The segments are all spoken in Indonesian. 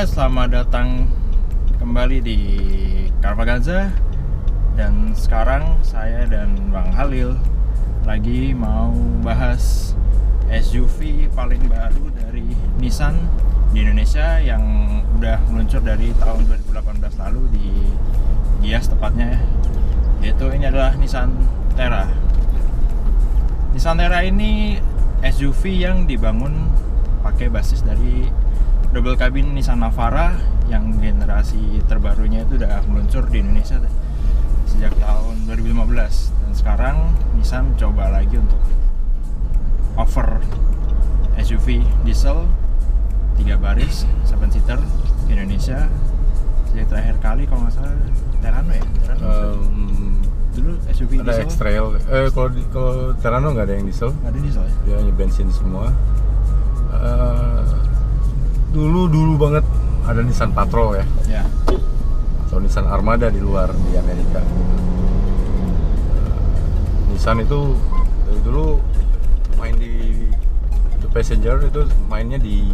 Selamat datang kembali di Carvaganza Dan sekarang saya dan Bang Halil lagi mau bahas SUV paling baru dari Nissan di Indonesia yang udah meluncur dari tahun 2018 lalu di Gias tepatnya yaitu ini adalah Nissan Terra. Nissan Terra ini SUV yang dibangun pakai basis dari double cabin Nissan Navara yang generasi terbarunya itu udah meluncur di Indonesia sejak tahun 2015 dan sekarang Nissan coba lagi untuk offer SUV diesel tiga baris 7 seater di Indonesia. Sejak terakhir kali kalau nggak salah Terano ya? Terano Um, dulu SUV ada diesel? X-Trail. Eh kalau di, kalau Terano nggak ada yang diesel, nggak ada diesel ya? Dia hanya bensin semua. Eh, dulu dulu banget ada Nissan Patrol ya, ya atau Nissan Armada di luar di Amerika. Eh, Nissan itu dari dulu main di The Passenger itu mainnya di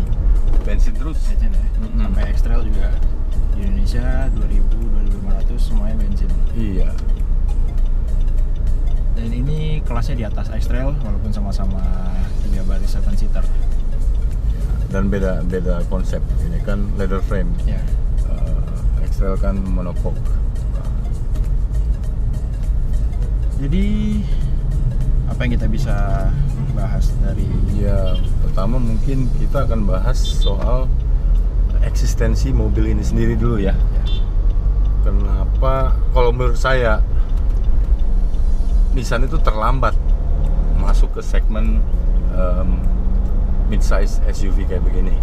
bensin terus. bensin ya Mm-mm. sampai X-Trail juga di Indonesia 2000 2500 semuanya bensin Iya. dan ini kelasnya di atas X-Trail walaupun sama-sama tiga baris 7 seater Dan beda beda konsep. Ini kan leather frame. ya Eh, X-Trail kan monocoque. jadi apa yang kita bisa bahas dari Ya, pertama mungkin kita akan bahas soal eksistensi mobil ini sendiri dulu ya. ya, Kenapa? Kalau menurut saya, Nissan itu terlambat masuk ke segmen um, mid-size SUV kayak begini.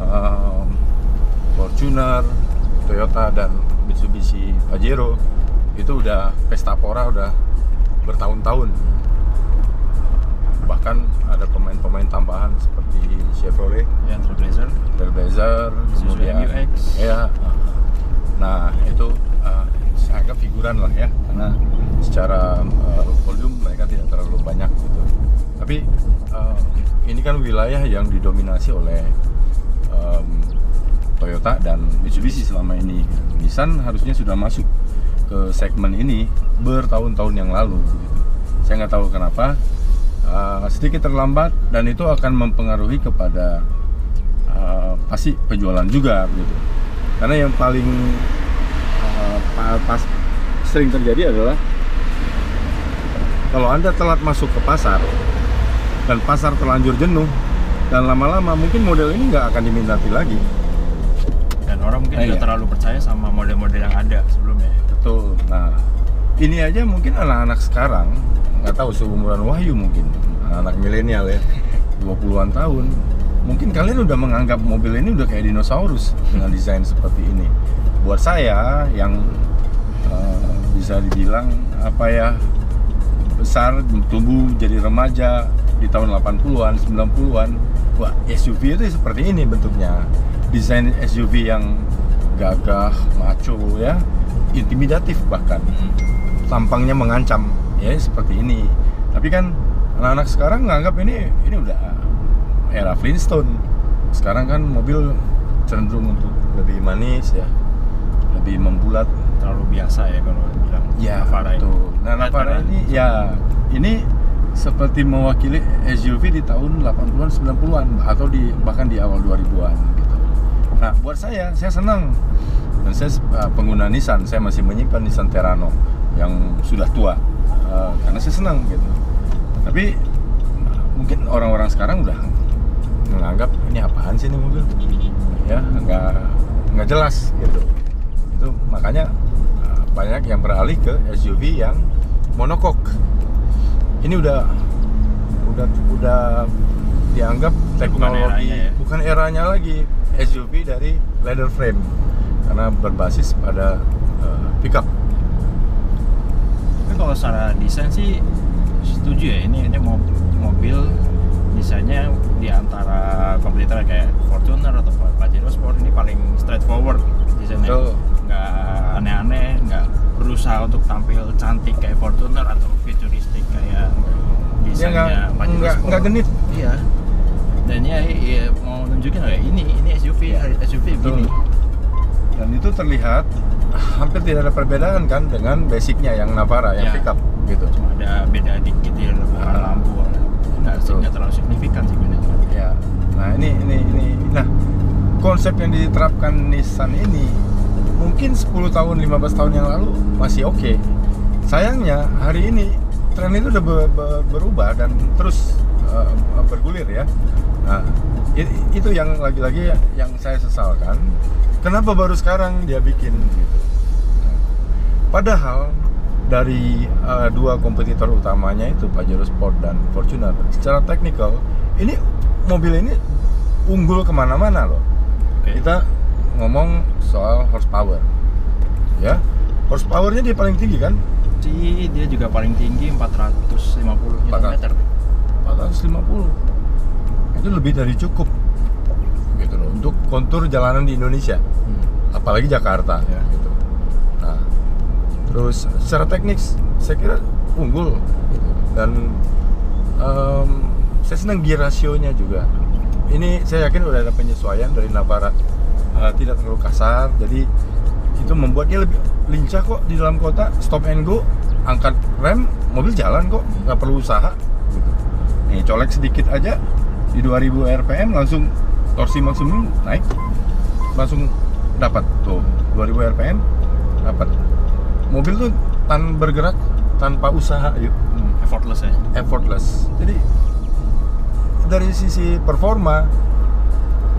Um, Fortuner, Toyota dan Mitsubishi Pajero itu udah pesta pora udah bertahun-tahun bahkan ada pemain-pemain tambahan seperti Chevrolet, ya Trailblazer Trailblazer, kemudian MU-X. ya. Nah itu uh, saya anggap figuran lah ya, karena secara uh, volume mereka tidak terlalu banyak gitu. Tapi uh, ini kan wilayah yang didominasi oleh um, Toyota dan Mitsubishi selama ini. Nissan harusnya sudah masuk ke segmen ini bertahun-tahun yang lalu. Gitu. Saya nggak tahu kenapa uh, sedikit terlambat dan itu akan mempengaruhi kepada uh, pasti penjualan juga gitu. Karena yang paling uh, pa- pas sering terjadi adalah kalau anda telat masuk ke pasar dan pasar terlanjur jenuh dan lama-lama mungkin model ini nggak akan diminati lagi. dan orang mungkin Ah, tidak iya. terlalu percaya sama model-model yang ada sebelumnya Betul. Nah, ini aja mungkin anak-anak sekarang nggak tahu seumuran Wahyu mungkin anak milenial ya 20-an tahun mungkin kalian udah menganggap mobil ini udah kayak dinosaurus dengan desain seperti ini buat saya yang eh, bisa dibilang apa ya besar tumbuh jadi remaja di tahun 80-an 90-an wah SUV itu seperti ini bentuknya. Desain SUV yang gagah maco ya. Intimidatif bahkan. Tampangnya mengancam ya seperti ini. Tapi kan anak-anak sekarang nganggap ini ini udah era Flintstone. Sekarang kan mobil cenderung untuk lebih manis ya. Lebih membulat. Terlalu biasa ya kalau bilang ya Navara betul. nah Nah, Navara ini ya ini seperti mewakili SUV di tahun 80-an 90-an atau di bahkan di awal 2000-an gitu. Nah buat saya saya senang. Dan saya uh, pengguna Nissan saya masih menyimpan Nissan Terrano yang sudah tua uh, karena saya senang gitu. Tapi mungkin orang-orang sekarang udah menganggap ini apaan sih ini mobil? Ya nggak nggak jelas gitu. Itu makanya uh, banyak yang beralih ke SUV yang monocoque ini udah udah udah dianggap teknologi eranya ya? bukan eranya lagi SUV dari leather frame karena berbasis pada uh, pickup Tapi kalau secara desain sih setuju ya ini ini mo- mobil desainnya di antara kompetitor kayak Fortuner atau Pajero Sport ini paling straightforward desainnya Betul. nggak aneh-aneh nggak berusaha untuk tampil cantik kayak Fortuner atau futuristik kayak dia nggak nggak genit. Iya. Dan ya, ya mau nunjukin kayak ini ini SUV SUV begini. Dan itu terlihat hampir tidak ada perbedaan kan dengan basicnya yang Navara yang Ya. pickup gitu. Cuma ada beda dikit di warna Ah. lampu. Nggak nggak terlalu signifikan sih bedanya. Ya nah ini ini ini. Nah konsep yang diterapkan Nissan ini mungkin 10 tahun 15 tahun yang lalu masih oke. Sayangnya hari ini tren itu udah be- be- berubah dan terus uh, bergulir ya nah itu yang lagi-lagi yang saya sesalkan kenapa baru sekarang dia bikin gitu Padahal dari uh, dua kompetitor utamanya itu Pajero Sport dan Fortuner, secara teknikal ini mobil ini unggul ke mana-mana loh. Oke. Kita ngomong soal horsepower, ya horsepowernya dia paling tinggi kan, sih dia juga paling tinggi 450 Nm 450. Itu lebih dari cukup, gitu loh, untuk kontur jalanan di Indonesia. hmm. apalagi Jakarta Ya. gitu. Nah, terus secara teknis saya kira unggul gitu. dan em, saya senang gear rasionya juga. Ini saya yakin udah ada penyesuaian dari Navara Eh, tidak terlalu kasar, jadi itu membuat dia lebih lincah kok di dalam kota. Stop and go, angkat rem, mobil jalan kok, nggak perlu usaha. Gitu. Nih colek sedikit aja di 2000 rpm langsung torsi maksimum naik, langsung dapat tuh 2000 rpm dapat mobil tuh tan bergerak tanpa usaha yuk Hmm, effortless ya effortless jadi dari sisi performa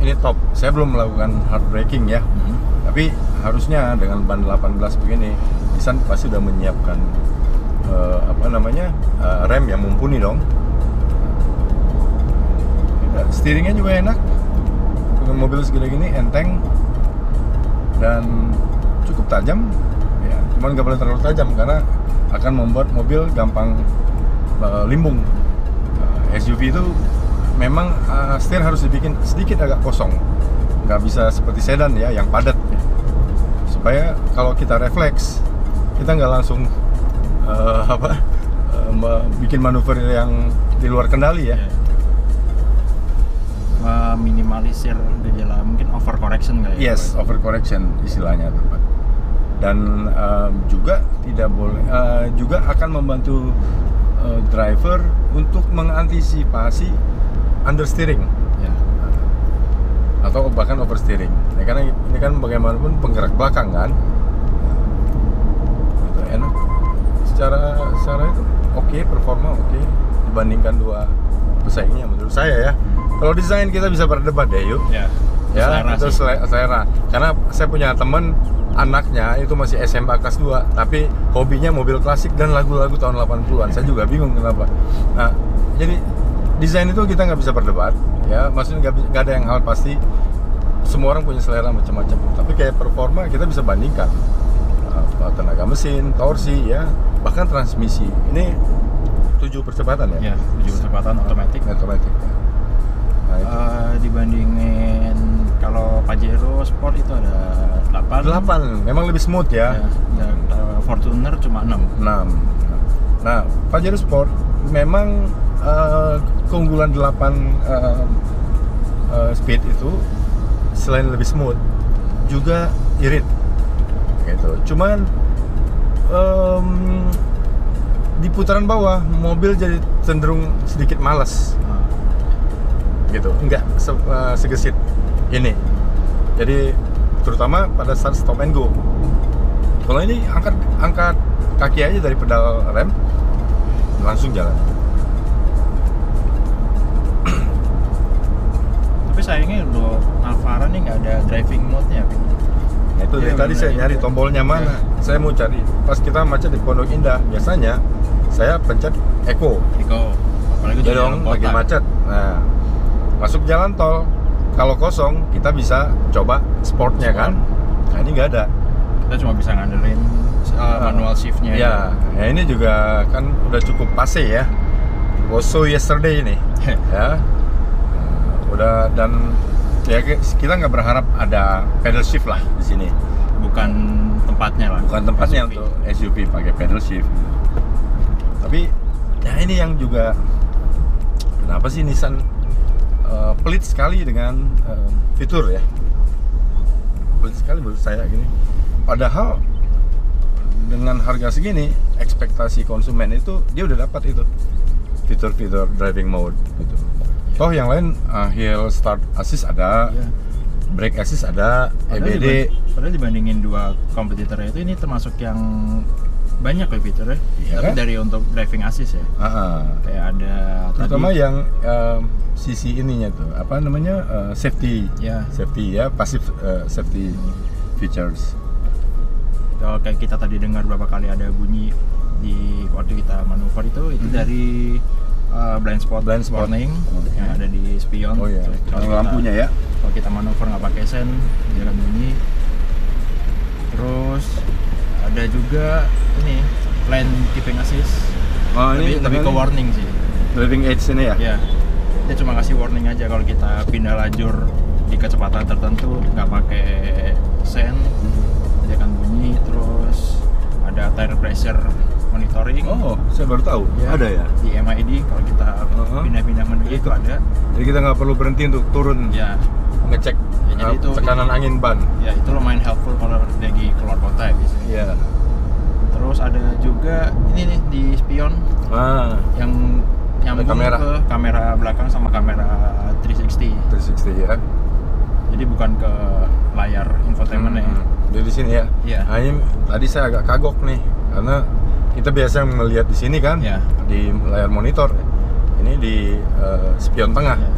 ini top saya belum melakukan hard braking ya Hmm. tapi harusnya dengan ban 18 begini Nissan pasti udah menyiapkan eh, apa namanya eh, rem yang mumpuni dong. Ya, steeringnya juga enak dengan mobil segede gini enteng dan cukup tajam. Ya cuman nggak boleh terlalu tajam karena akan membuat mobil gampang eh, limbung. Eh, SUV itu memang eh, setir harus dibikin sedikit agak kosong. Nggak bisa seperti sedan ya yang padat. ya. Supaya kalau kita refleks kita nggak langsung eh, apa me- bikin manuver yang di luar kendali ya Iya. meminimalisir gejala mungkin overcorrection kali ya Yes, overcorrection istilahnya tepat. Dan em, juga tidak boleh eh, juga akan membantu eh, driver untuk mengantisipasi understeering atau bahkan oversteering. Ya, karena ini kan bagaimanapun penggerak belakang kan. Itu enak. Secara secara itu oke, performa oke dibandingkan dua pesaingnya menurut saya ya. Kalau desain kita bisa berdebat deh yuk. ya ya Selera itu sih. sele- selera karena saya punya temen anaknya itu masih SMA kelas 2 tapi hobinya mobil klasik dan lagu-lagu tahun 80-an saya juga bingung kenapa nah jadi desain itu kita nggak bisa berdebat ya. Maksudnya nggak ada yang hal pasti. Semua orang punya selera macam-macam. Tapi kayak performa kita bisa bandingkan. Apa, tenaga mesin torsi ya. Bahkan transmisi. Ini tujuh percepatan ya? Ya tujuh kecepatan otomatis. Otomatis ya. nah, itu. Eh, dibandingin kalau Pajero Sport itu ada 8 delapan. Memang lebih smooth ya, dan eh, Fortuner cuma 6 6 Nah, Pajero Sport memang eh, keunggulan 8 eh, eh, speed itu selain lebih smooth juga irit. Gitu. Cuman em, di putaran bawah mobil jadi cenderung sedikit malas gitu. Enggak se- eh, segesit ini. Jadi terutama pada saat stop and go. Kalau ini angkat angkat kaki aja dari pedal rem langsung jalan sayangnya lo Alvara nih nggak ada driving mode-nya. Nah, itu Iya, dari tadi saya nyari tombolnya mana. Saya mau cari. Pas kita macet di Pondok Indah biasanya saya pencet eco. Iko apalagi ya dong lagi macet. Nah masuk jalan tol. Kalau kosong kita bisa coba sportnya Sport. kan. Nah ini nggak ada. Kita cuma bisa ngandelin uh, manual shiftnya. Ya, ya ini juga kan udah cukup pase ya. Was so yesterday ini, ya. Nah, udah dan ya kita nggak berharap ada pedal shift lah di sini. bukan tempatnya lah Bukan tempatnya SUV. untuk SUV pakai pedal shift. Tapi ya ini yang juga kenapa sih Nissan eh, pelit sekali dengan eh, fitur ya pelit sekali menurut saya gini padahal dengan harga segini ekspektasi konsumen itu dia udah dapat itu fitur-fitur driving mode gitu toh yang lain uh, hill start assist ada Iya. brake assist ada Padahal EBD diban- Padahal dibandingin dua kompetitornya itu ini termasuk yang banyak ya fiturnya. Iya Tapi kan? dari untuk driving assist ya. Ah, ah. Kayak ada terutama tadi, yang um, sisi ininya tuh apa namanya uh, safety ya safety ya passive uh, safety features kalau kayak kita tadi dengar berapa kali ada bunyi di waktu kita manuver itu itu Mhm. dari uh, blind spot Blind spot. warning Oke. yang ada di spion. oh iya Kalau kita- lampunya ya Kalau kita manuver nggak pakai sen akan bunyi. Terus ada juga ini lane keeping assist. oh lebih, lebih ke warning sih. driving edge ini ya Ya, dia cuma kasih warning aja kalau kita pindah lajur di kecepatan tertentu nggak pakai sen, dia akan bunyi. Terus ada tire pressure monitoring. oh saya baru tahu Ya, ada ya Di MID kalau kita Uh-huh. pindah-pindah menu itu ada. jadi kita nggak perlu berhenti untuk turun Ya, ngecek Ya, jadi itu- tekanan angin ban ya itu lumayan helpful kalau lagi keluar kota ya biasanya. iya Terus ada juga ini nih di spion ah yang nyambung kamera. ke kamera belakang sama kamera 360. 360 ya Jadi bukan ke layar infotainment ya. Hmm, Jadi di sini ya. Iya. Nah, ini tadi saya agak kagok nih karena kita biasa melihat di sini kan Iya. di layar monitor. Ini di eh, spion tengah. Ya,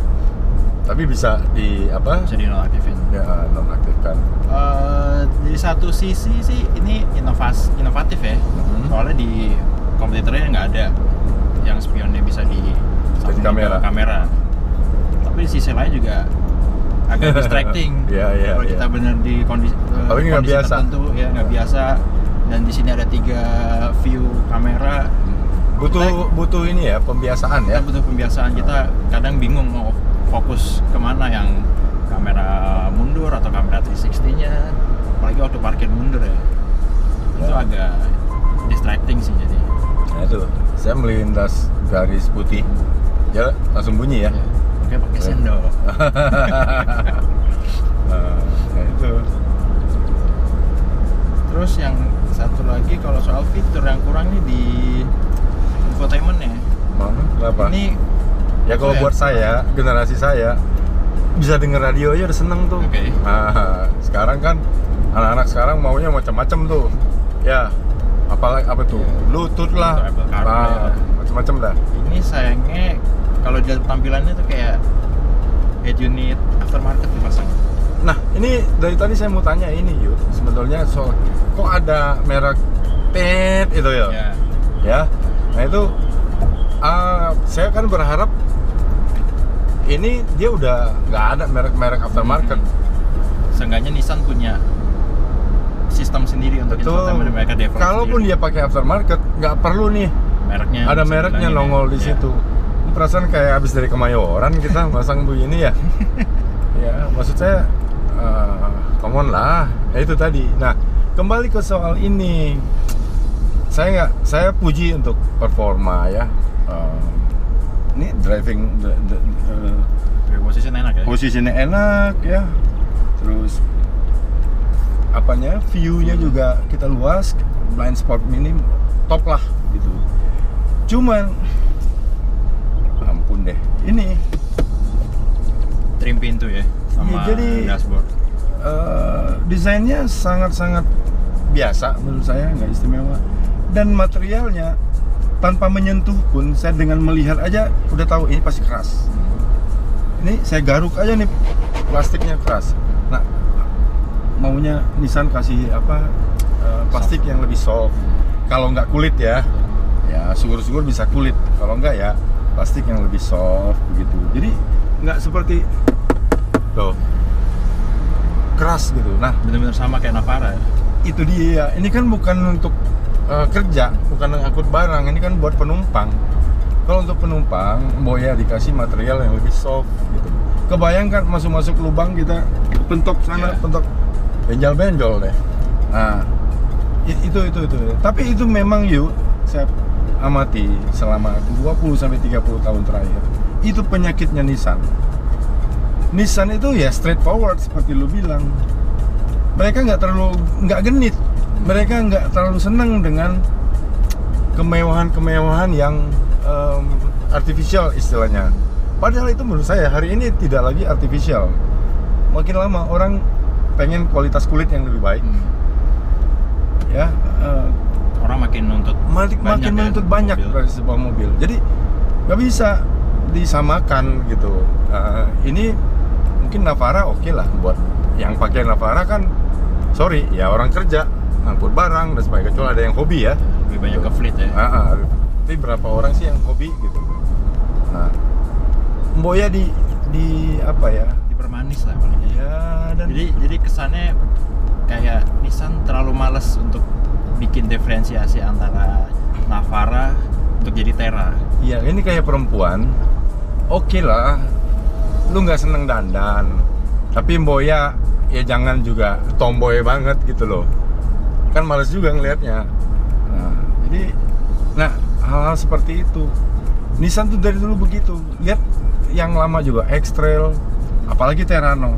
Tapi bisa di apa? bisa dinonaktifin. Ya nonaktifkan. Eh, di satu sisi sih ini inovas inovatif ya. Mhm. Soalnya di kompetitornya nggak ada yang spionnya bisa di ke kamera. kamera. Tapi di sisi lain juga agak distracting. Iya, iya, Kalau kita iya. benar di kondisi nggak kondisi biasa. tertentu ya nggak biasa. Dan di sini ada tiga view kamera. Butuh butuh ini ya pembiasaan Kita ya. butuh pembiasaan. Kita kadang bingung mau fokus ke mana yang kamera mundur atau kamera 360-nya. Apalagi waktu parkir mundur ya. Itu Ya. agak distracting sih jadi. Nah itu saya melintas garis putih. Ya langsung bunyi ya. Ya, Oke pakai sendok. Nah, itu. Terus yang satu lagi kalau soal fitur yang kurang nih di infotainment ya. Kenapa? Ini Ya kalau Oh, ya. buat saya, generasi saya bisa denger radio aja udah seneng tuh. Oke. Nah, sekarang kan anak-anak sekarang maunya macam-macam tuh. Ya, apalagi apa tuh? Ya. Bluetooth lah, nah, lah. macam-macam dah. ini sayangnya kalau di tampilannya tuh kayak head unit aftermarket dipasang. Nah, ini dari tadi saya mau tanya ini yuk, sebetulnya soal kok ada merek tet itu ya? Ya. Ya, nah itu ah, saya kan berharap ini dia udah nggak ada merek-merek aftermarket. Seenggaknya Nissan punya sistem sendiri untuk Betul. yang mereka develop Kalaupun sendiri. dia pakai aftermarket, nggak perlu nih mereknya ada mereknya ya. nongol di Ya. situ. Ini perasaan kayak habis dari Kemayoran kita masang begini ya. ya, maksud saya, eh, come on lah. Ya itu tadi. Nah, kembali ke soal ini, saya nggak, saya puji untuk performa ya. Eh, ini driving, the- the- Dari posisinya enak ya. posisinya enak ya terus apanya view-nya juga kita luas blind spot minim top lah gitu cuman ampun deh ini Trim pintu ya sama Iya, jadi- dashboard. eh, desainnya sangat-sangat biasa menurut saya nggak istimewa. Dan materialnya tanpa menyentuh pun saya dengan melihat aja udah tahu ini pasti keras. Ini saya garuk aja nih plastiknya keras. Nah maunya Nissan kasih apa eh, plastik yang lebih soft. Kalau nggak kulit ya ya syukur-syukur bisa kulit. Kalau nggak ya plastik yang lebih soft begitu. Jadi nggak seperti tuh. Keras gitu. Nah Bener-bener sama kayak Navara ya. itu dia. Ini kan bukan untuk eh, kerja bukan ngangkut barang. Ini kan buat penumpang. Kalau untuk penumpang Boya dikasih material yang lebih soft gitu. Kebayangkan masuk-masuk lubang kita pentok sana Iya. pentok benjol-benjol deh. Nah itu itu itu. Tapi itu memang yuk saya amati selama 20 sampai 30 tahun terakhir itu penyakitnya Nissan Nissan itu ya straightforward seperti lu bilang. Mereka nggak terlalu nggak genit. Mereka nggak terlalu seneng dengan kemewahan-kemewahan yang em, artificial istilahnya. Padahal itu menurut saya hari ini tidak lagi artificial. Makin lama orang pengen kualitas kulit yang lebih baik, Hmm. ya. eh, Orang makin nuntut makin banyak makin ya, menuntut banyak mobil. dari sebuah mobil. Jadi nggak bisa disamakan gitu. Nah, ini mungkin Navara oke lah buat yang pakai Navara kan, sorry ya orang kerja ngangkut barang dan sebagainya. Kecuali ada yang hobi ya. lebih banyak ke fleet ya. Ah, ah, tapi berapa orang sih yang hobi gitu. Nah, Mboya di di apa ya? Dipermanis lah paling ya. Ya dan Jadi jadi kesannya kayak Nissan terlalu males untuk bikin diferensiasi antara Navara untuk jadi Terra. Iya, ini kayak perempuan. Oke lah, lu nggak seneng dandan, tapi Mboya ya jangan juga tomboy banget gitu loh. Kan males juga ngelihatnya. Nah, jadi, nah hal-hal seperti itu. Nissan tuh dari dulu begitu. Lihat yang lama juga X-Trail, apalagi Terrano.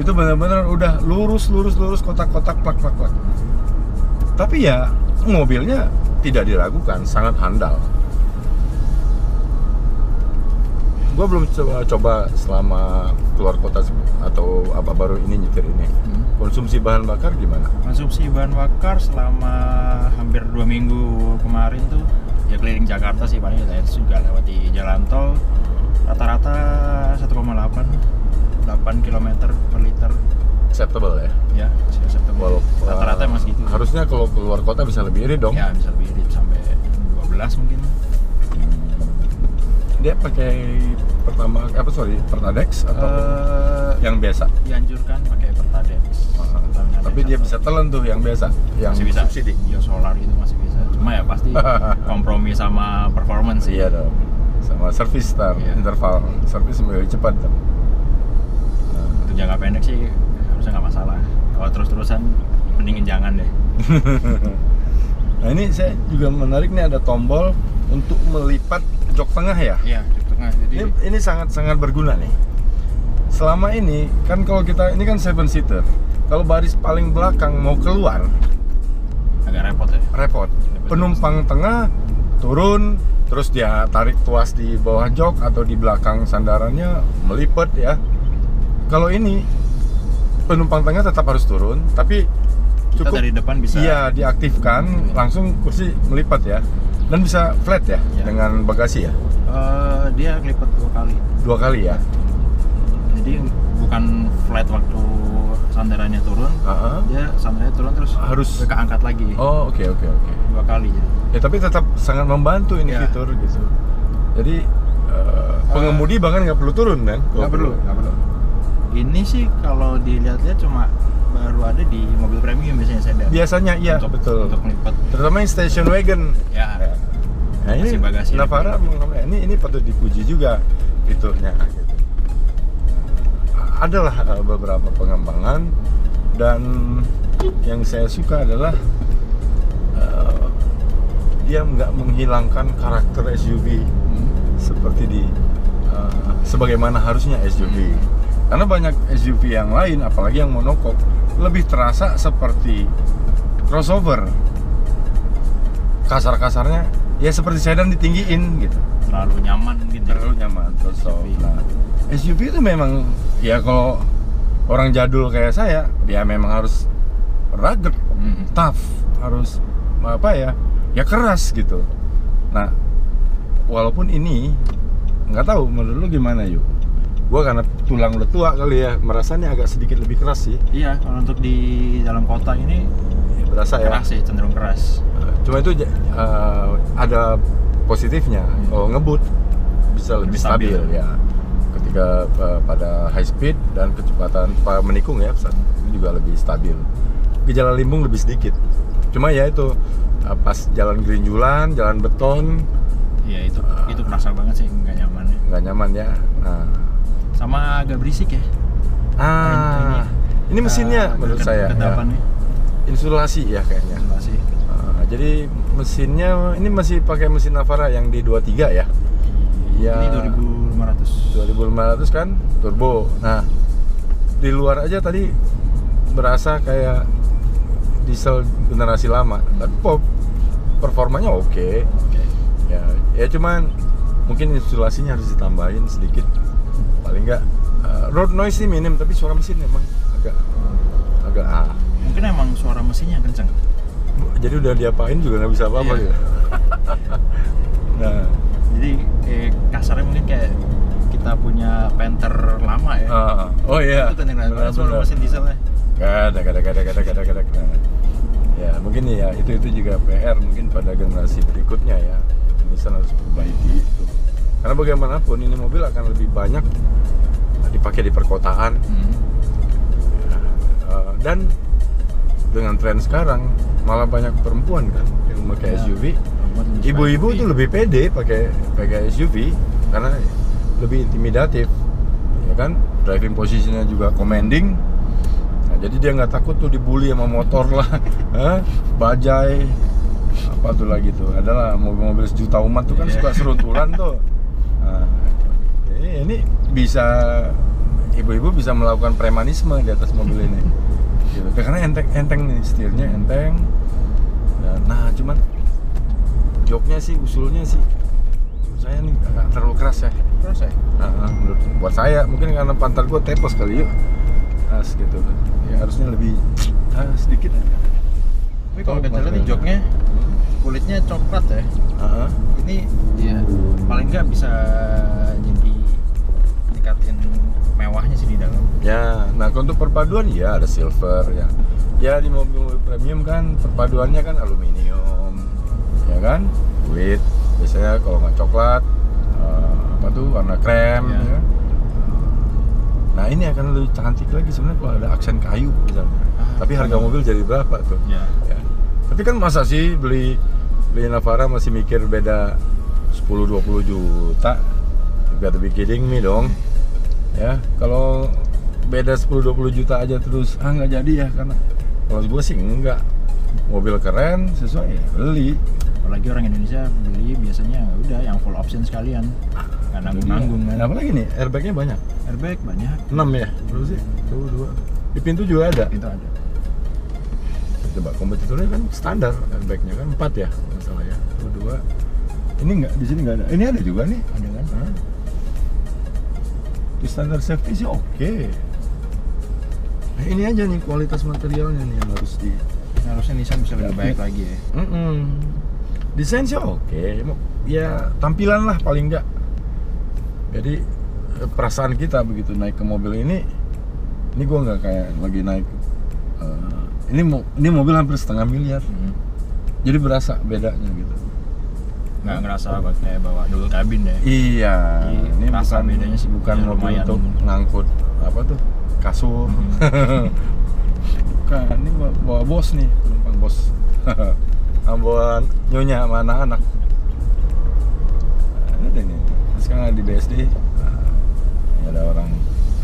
Itu benar-benar udah lurus, lurus, lurus, kotak-kotak, plak, plak, plak. Tapi ya mobilnya tidak diragukan, sangat handal. Gue belum coba, coba selama keluar kota atau apa baru ini nyetir ini. Konsumsi bahan bakar gimana? Konsumsi bahan bakar selama hampir dua minggu kemarin tuh ya keliling Jakarta sih paling ya juga lewat di jalan tol rata-rata 1,8 8 km per liter Acceptable ya. ya acceptable. Rata-rata eh, emang segitu Harusnya kalau keluar kota bisa lebih irit dong. ya bisa lebih irit sampai 12 mungkin Dia pakai pertama apa sorry Pertadex atau Eh, yang biasa? dianjurkan pakai Pertadex Pertamina Tapi dia bisa telan tuh yang biasa, yang masih bisa subsidi. biosolar itu masih bisa cuma ya pasti kompromi sama performance Iya dong. Sama servis ntar, Iya. interval servis lebih cepat. Ntar. Nah, untuk jangka pendek sih harusnya nggak masalah kalau terus-terusan mendingin jangan deh Nah ini saya juga menarik nih ada tombol untuk melipat jok tengah ya. iya di tengah jadi Ini ini sangat sangat berguna nih. Selama ini kan kalau kita ini kan seven seater. Kalau baris paling belakang mau keluar agak repot ya repot. Penumpang tengah turun terus dia tarik tuas di bawah jok atau di belakang sandarannya melipet ya. Kalau ini penumpang tengah tetap harus turun tapi kita dari depan bisa Iya, diaktifkan langsung kursi melipat ya. Dan bisa flat ya, Ya. dengan bagasi ya. eh, dia kelipet dua kali Dua kali ya. jadi bukan flat waktu sandarannya turun Heeh. dia sandarannya turun terus Harus- keangkat lagi Oh, oke oke oke. dua kali jadi Ya tapi tetap sangat membantu ini Ya. fitur gitu. Jadi eh, pengemudi bahkan nggak perlu turun kan? nggak perlu nggak perlu ini sih kalau dilihat-lihat cuma baru ada di mobil premium biasanya sedan Biasanya iya untuk, betul. untuk melipat Terutama yang station wagon. ya Nah ini bagasi Navara lebih. meng- ini ini patut dipuji juga fiturnya gitu. Adalah eh, beberapa pengembangan dan yang saya suka adalah eh, dia nggak menghilangkan karakter SUV seperti di eh, sebagaimana harusnya SUV. Karena banyak SUV yang lain, apalagi yang monokok, lebih terasa seperti crossover. Kasar-kasarnya ya seperti sedan ditinggiin gitu. terlalu nyaman ya. Terlalu nyaman terus so, SUV. nah, SUV itu memang ya kalau orang jadul kayak saya, dia memang harus rugged, Mm. tough, harus apa ya? Ya keras gitu. Nah, walaupun ini nggak tahu menurut lu gimana yuk? Gua karena tulang udah tua kali ya, merasanya agak sedikit lebih keras sih. iya kalau untuk di dalam kota ini Ya, berasa ya. keras sih cenderung keras Cuma itu eh, ada positifnya. Hmm. Kalau ngebut bisa lebih, Lebih stabil. stabil. ya. Ketika eh, pada high speed dan kecepatan pa- menikung ya itu juga lebih stabil. Gejala limbung lebih sedikit. Cuma ya itu eh, pas jalan gerinjulan, jalan beton iya itu Ah. itu kerasa banget sih nggak nyaman ya nggak nyaman ya. Nah, sama agak berisik ya. Ah, ini. mesinnya Ah, menurut ke- saya ya, ke depannya insulasi ya kayaknya. Insulasi. Ah, jadi mesinnya ini masih pakai mesin Navara yang di 23 ya. Ya. ini 2500 2500 kan turbo. Nah di luar aja tadi berasa kayak diesel generasi lama. Tapi pop performanya oke. Oke. Ya ya cuman mungkin insulasinya harus ditambahin sedikit paling enggak uh, road noise sih minim tapi suara mesin emang agak agak ah. Mungkin emang suara mesinnya kenceng. Jadi udah diapain juga nggak bisa apa-apa Iya. gitu? Nah. Jadi kayak kasarnya mungkin kayak kita punya Panther lama ya. Ah, oh iya. Itu suara mesin dieselnya gak ada, gak ada, gak ada, gak ada, gak ada, gak ada. Ya mungkin ya itu itu juga PR mungkin pada generasi berikutnya ya. Nissan harus perbaiki itu. Karena bagaimanapun ini mobil akan lebih banyak dipakai di perkotaan Hmm. Eh, dan dengan tren sekarang malah banyak perempuan kan yang pakai Ya, SUV. Ibu-ibu tuh lebih pede pakai pakai SUV karena lebih intimidatif, ya kan? Driving posisinya juga commanding. Nah, jadi dia nggak takut tuh dibully sama motor lah, Hah? bajai, apa tuh lagi tuh? Adalah mobil-mobil sejuta umat tuh kan Iya. suka seruntulan tuh. Ini, ini bisa ibu-ibu bisa melakukan premanisme di atas mobil ini. Gitu. Karena enteng enteng nih setirnya enteng. Dan, nah cuman joknya sih usulnya sih menurut saya nih agak terlalu keras ya. Terus ya Nah, menurut buat saya mungkin karena pantat gue tepos kali yuk. As gitu. Ya harusnya lebih ah, sedikit aja. tapi kalau kita lihat nih joknya Hmm. kulitnya coklat ya Ah, ini ya paling nggak bisa jadi mewahnya sih di dalam Ya, nah untuk perpaduan ya ada silver ya. Ya di mobil-mobil premium kan perpaduannya kan aluminium, ya kan? Kulit. Biasanya kalau nggak coklat, eh, apa tuh warna krem. Ya. Ya. Nah ini akan lebih cantik lagi sebenarnya kalau ada aksen kayu misalnya. Ah, Tapi harga mobil jadi berapa tuh? ya Ya. Tapi kan masa sih beli beli Navara masih mikir beda 10-20 juta? You gotta be kidding me dong. Ya, kalau beda 10-20 juta aja terus ah nggak jadi ya karena kalau gue sih enggak mobil keren sesuai ya beli. Apalagi orang Indonesia beli biasanya ya udah yang full option sekalian. Nggak nanggung. nanggung kan? Nah, apalagi nih? Airbagnya banyak? Airbag banyak. 6 ya? Berapa sih? Tuh dua. Di pintu juga ada? Itu ada. Coba kompetitornya kan standar airbagnya kan 4 ya nggak salah ya. Tuh dua. Ini nggak di sini nggak ada? Ini ada juga nih. Ada kan? Hah? Di standar safety sih oke. Nah, ini aja nih kualitas materialnya nih yang harus di. harusnya Nissan bisa lebih baik lagi ya Mm-mm. Desain sih oke. Ya tampilan lah paling enggak. Jadi eh, perasaan kita begitu naik ke mobil ini, ini gua nggak kayak lagi naik. eh, ini mo- ini mobil hampir setengah miliar. Hmm. Jadi berasa bedanya gitu. Nggak ngerasa buat kayak bawa dual cabin ya Iya, Jadi, ini rasa bukan bedanya sih bukan ya mobil untuk ngangkut apa tuh kasur. Hmm. bukan, ini bawa, bos nih, penumpang bos. Bawa nyonya sama anak-anak. Nah, ada nih. Sekarang di BSD nah, ada orang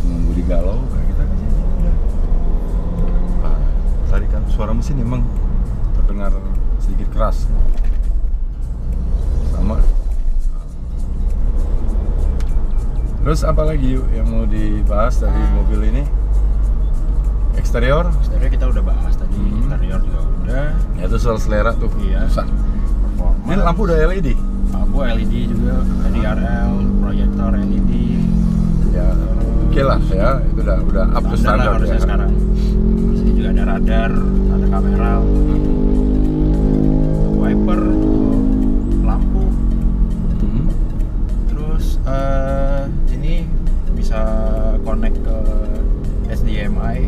menunggu di galau kayak kita kan sini. Udah. Ah, tadi kan suara mesin emang terdengar sedikit keras. Terus apa lagi yuk yang mau dibahas dari mobil ini? Eksterior? Eksterior kita udah bahas tadi, Hmm. interior juga udah. Ya itu soal selera tuh. Iya. Susah. Ini lampu udah LED. lampu LED juga, DRL, proyektor LED. Ya, oke lah ya. Itu udah udah up to Standar ya. sekarang. Sini juga ada radar, ada kamera, wiper, Eh ini bisa connect ke HDMI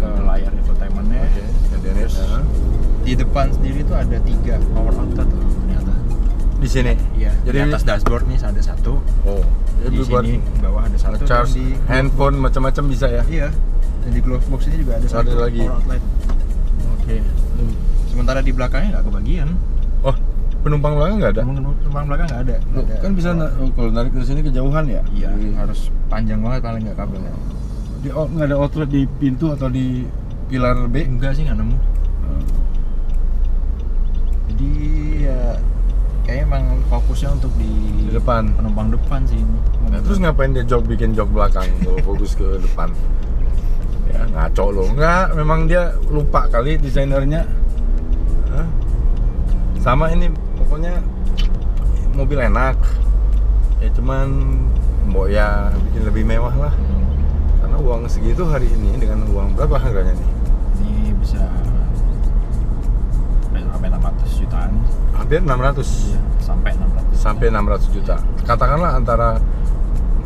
ke layar infotainmentnya. Ya. Terus di depan sendiri tuh ada tiga power outlet loh ternyata. Di sini. Iya. Jadi di atas dashboard nih ada satu. Oh, Di jadi buat sini di bawah ada satu. charge di handphone macam-macam bisa ya. Iya. Dan di glove box ini juga ada satu lagi. power outlet. Oke. Sementara di belakangnya nggak kebagian. Oh, penumpang belakang nggak ada? Penumpang belakang nggak ada. Nggak ada. Kan bisa na- oh, kalau narik ke sini kejauhan ya? Iya, Jadi, harus panjang banget paling nggak kabelnya. di oh, nggak ada outlet di pintu atau di pilar B? Enggak sih nggak nemu. Hmm. Jadi ya kayaknya emang fokusnya untuk di, Di depan. penumpang depan sih ini. Nah, terus ngapain dia jok bikin jok belakang kalau fokus ke depan? Ya ngaco loh. Enggak, memang dia lupa kali desainernya. Hah? Sama ini pokoknya mobil enak. Ya cuman mbok ya bikin lebih mewah lah. Karena uang segitu hari ini dengan uang berapa harganya nih? ini bisa sampai 600 jutaan. Hampir 600. Iya, sampai 600. Sampai 600 juta. Katakanlah antara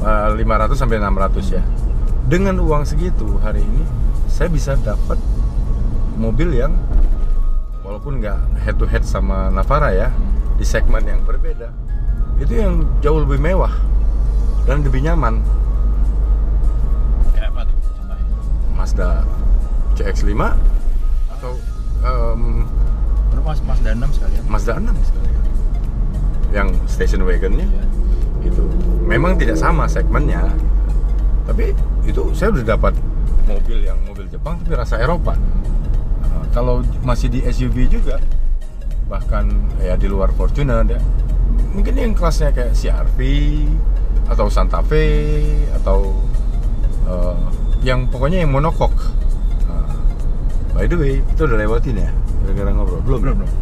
eh, 500 sampai 600 ya. Dengan uang segitu hari ini saya bisa dapat mobil yang walaupun nggak head to head sama Navara ya di segmen yang berbeda itu yang jauh lebih mewah dan lebih nyaman Kayak apa tuh contohnya? Mazda CX-5 atau Baru mas Mazda 6 sekalian. Mazda 6 sekalian yang station wagonnya Iya. itu memang tidak sama segmennya tapi itu saya udah dapat mobil yang mobil Jepang tapi rasa Eropa kalau masih di SUV juga bahkan ya di luar Fortuner ya mungkin yang kelasnya kayak CR-V atau Santa Fe atau eh, yang pokoknya yang monokok Nah, by the way itu udah lewatin ya gara-gara ngobrol belum Belum, belum.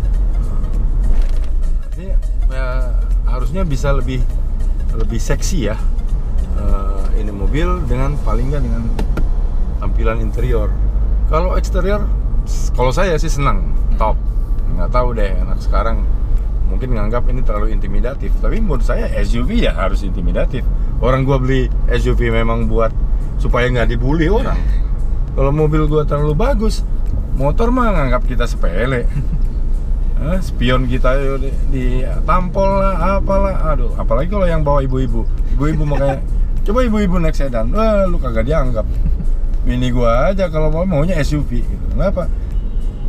Ya, harusnya bisa lebih lebih seksi ya eh, ini mobil dengan paling nggak dengan tampilan interior. Kalau eksterior, kalau saya sih senang top. Nggak tahu deh anak sekarang mungkin nganggap ini terlalu intimidatif. Tapi menurut saya SUV ya harus intimidatif. Orang gua beli SUV memang buat supaya nggak dibully orang. Kalau mobil gua terlalu bagus, motor mah nganggap kita sepele. Eh, spion kita di, di tampol lah apalah aduh apalagi kalau yang bawa ibu-ibu ibu-ibu makanya coba ibu-ibu naik sedan wah lu kagak dianggap mini gua aja kalau mau maunya SUV gitu kenapa?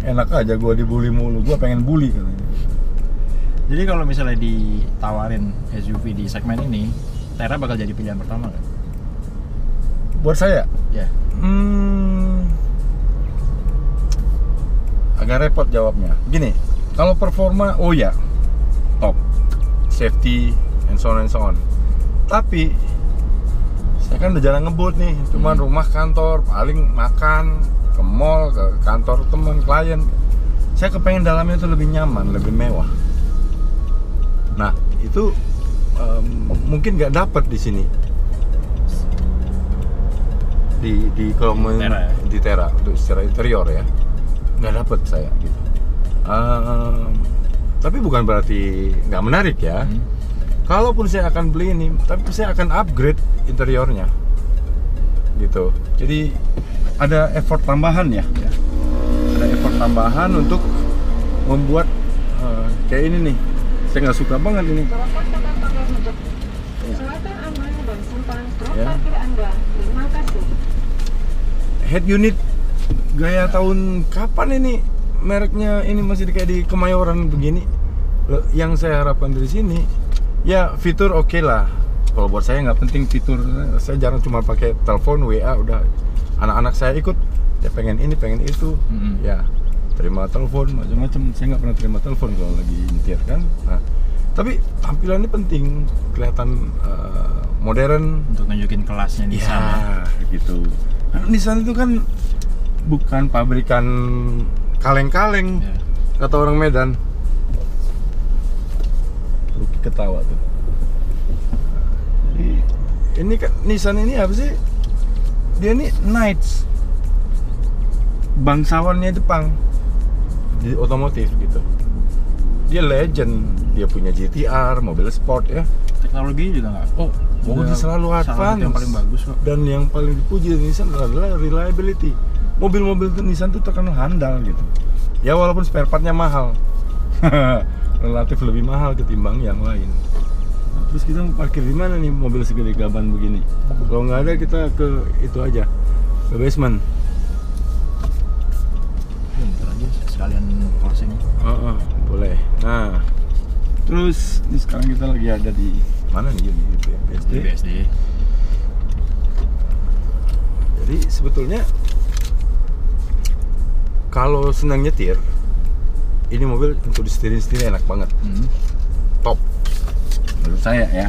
Enak aja gua dibully mulu gua pengen bully katanya. Jadi kalau misalnya ditawarin SUV di segmen ini, Tera bakal jadi pilihan pertama kan? buat saya? Ya. hmm, agak repot jawabnya. Gini kalau performa oh ya top. Safety and so on and so on. Tapi saya kan udah jarang ngebut nih. Cuman Hmm. rumah kantor paling makan ke mall ke kantor teman klien. Saya kepengen dalamnya itu lebih nyaman lebih mewah. Nah itu em, mungkin nggak dapet di sini. Di di kalau men- Tera ya? di Tera untuk secara interior ya. Nggak dapet saya gitu. Em, tapi bukan berarti nggak menarik ya. Hmm. kalaupun saya akan beli ini tapi saya akan upgrade interiornya. Gitu. Jadi ada effort tambahan ya, ya. ada effort tambahan untuk membuat eh, kayak ini nih saya nggak suka banget ini. Ya. Ya. head unit gaya tahun kapan ini mereknya ini masih kayak di Kemayoran begini yang saya harapkan dari sini ya fitur oke lah kalau buat saya nggak penting fitur saya jarang cuma pakai telepon WA udah anak-anak saya ikut ya pengen ini pengen itu Mm-mm. ya terima telepon macam-macam saya nggak pernah terima telepon kalau lagi nyetir kan nah tapi tampilan ini penting kelihatan eh, modern Untuk nunjukin kelasnya Nissan ya. ya, gitu. Nah, Nissan itu kan bukan pabrikan kaleng-kaleng Ya. kata orang Medan. Luki ketawa tuh. Jadi ini kan Nissan ini apa sih? Dia ini Knights. Bangsawannya Jepang di otomotif gitu. Dia legend, dia punya GTR, mobil sport ya. Teknologi juga nggak. Oh, dia selalu advance. yang paling bagus kok. Dan yang paling dipuji dari Nissan adalah reliability. Mobil-mobil Nissan itu terkenal handal gitu. Ya walaupun spare partnya mahal, relatif lebih mahal ketimbang yang lain. Terus kita mau parkir di mana nih mobil segede gaban begini? Kalau nggak ada kita ke itu aja, ke basement. Bentar aja sekalian closing. Oh, oh, boleh. Nah, terus ini sekarang kita lagi ada di mana nih ini ya, BSD. Di BSD. Jadi sebetulnya kalau senang nyetir, ini mobil untuk disetirin sendiri enak banget. Hmm. Menurut saya ya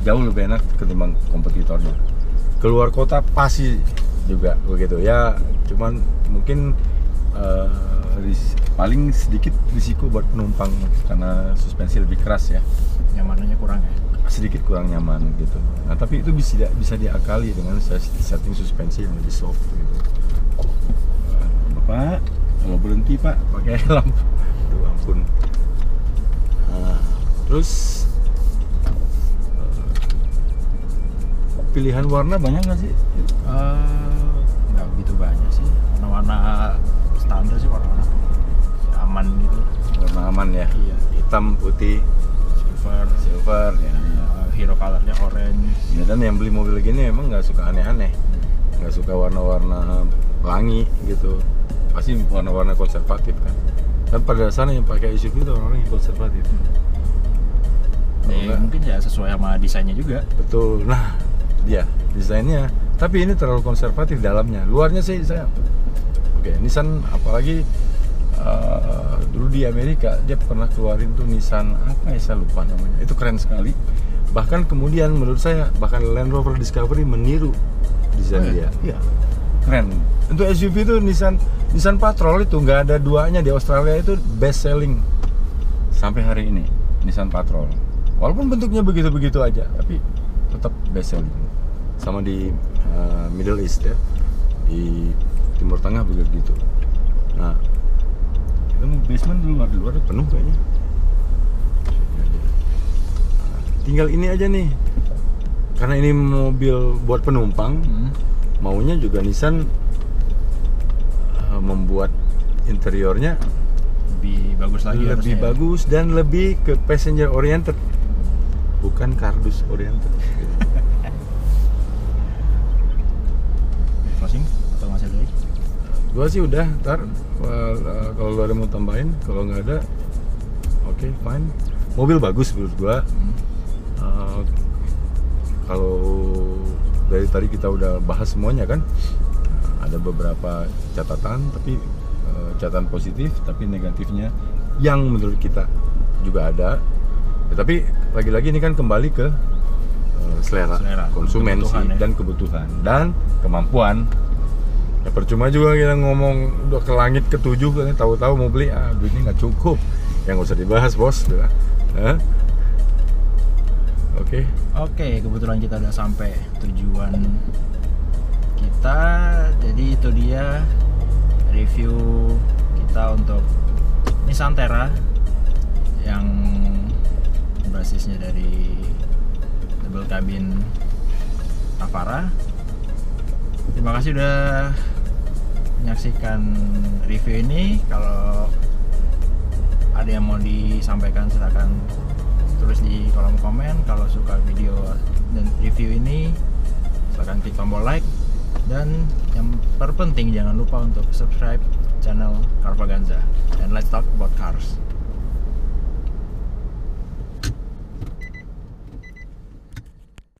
jauh lebih enak ketimbang kompetitornya keluar kota pasti juga begitu ya cuman mungkin eh, ris- paling sedikit risiko buat penumpang karena suspensi lebih keras ya nyamanannya kurang ya sedikit kurang nyaman gitu. Nah tapi itu bisa bisa diakali dengan setting suspensi yang lebih soft gitu. Bapak kalau berhenti Pak pakai helm. Aduh ampun. Terus eh, pilihan warna banyak nggak sih? Eh, nggak begitu banyak sih warna-warna standar sih warna-warna aman gitu Warna aman ya. Iya. Hitam, putih, silver silver ya. eh, hero colornya orange Ya dan yang beli mobil gini emang nggak suka aneh-aneh, nggak suka warna-warna pelangi gitu. Pasti warna-warna konservatif kan. Dan pada dasarnya yang pakai SUV itu orang-orang yang konservatif. Nggak, mungkin ya sesuai sama desainnya juga betul. Nah, dia desainnya. Tapi ini terlalu konservatif dalamnya. Luarnya sih saya. Oke, Nissan apalagi eh, dulu di Amerika dia pernah keluarin tuh Nissan apa ya saya lupa namanya. Itu keren sekali. Bahkan kemudian menurut saya bahkan Land Rover Discovery meniru desain Oh, dia. iya? Iya. Keren. Untuk SUV itu Nissan Nissan Patrol itu nggak ada duanya di Australia itu best selling sampai hari ini Nissan Patrol. Walaupun bentuknya begitu-begitu aja, tapi tetap best selling. Sama di uh, Middle East ya, di Timur Tengah begitu gitu. Nah, kita mau basement dulu di luar penuh kayaknya. Nah, tinggal ini aja nih, karena ini mobil buat penumpang, Hmm. maunya juga Nissan uh, membuat interiornya lebih bagus lagi lebih ya. bagus dan lebih ke passenger oriented bukan kardus oriented. Closing atau masih ada lagi gua sih udah ntar uh, kalau lu ada mau tambahin kalau nggak ada oke fine. Mobil bagus menurut gua. Hmm. Uh, kalau dari tadi kita udah bahas semuanya kan ada beberapa catatan tapi uh, catatan positif tapi negatifnya yang menurut kita juga ada Ya, tapi lagi-lagi ini kan kembali ke uh, selera, Selera, konsumen kebutuhan sih ya. dan kebutuhan dan kemampuan. Ya percuma juga kita ngomong udah ke langit ketujuh kan tahu-tahu mau beli ah duitnya nggak cukup. Yang nggak usah dibahas bos oke. Oke, kebetulan kita udah sampai tujuan kita. Jadi itu dia review kita untuk Nissan Terra yang basisnya dari double cabin Navara. Terima kasih udah menyaksikan review ini. Kalau ada yang mau disampaikan silakan tulis di kolom komen kalau suka video dan review ini silahkan klik tombol like dan yang terpenting jangan lupa untuk subscribe channel Carvaganza dan let's talk about cars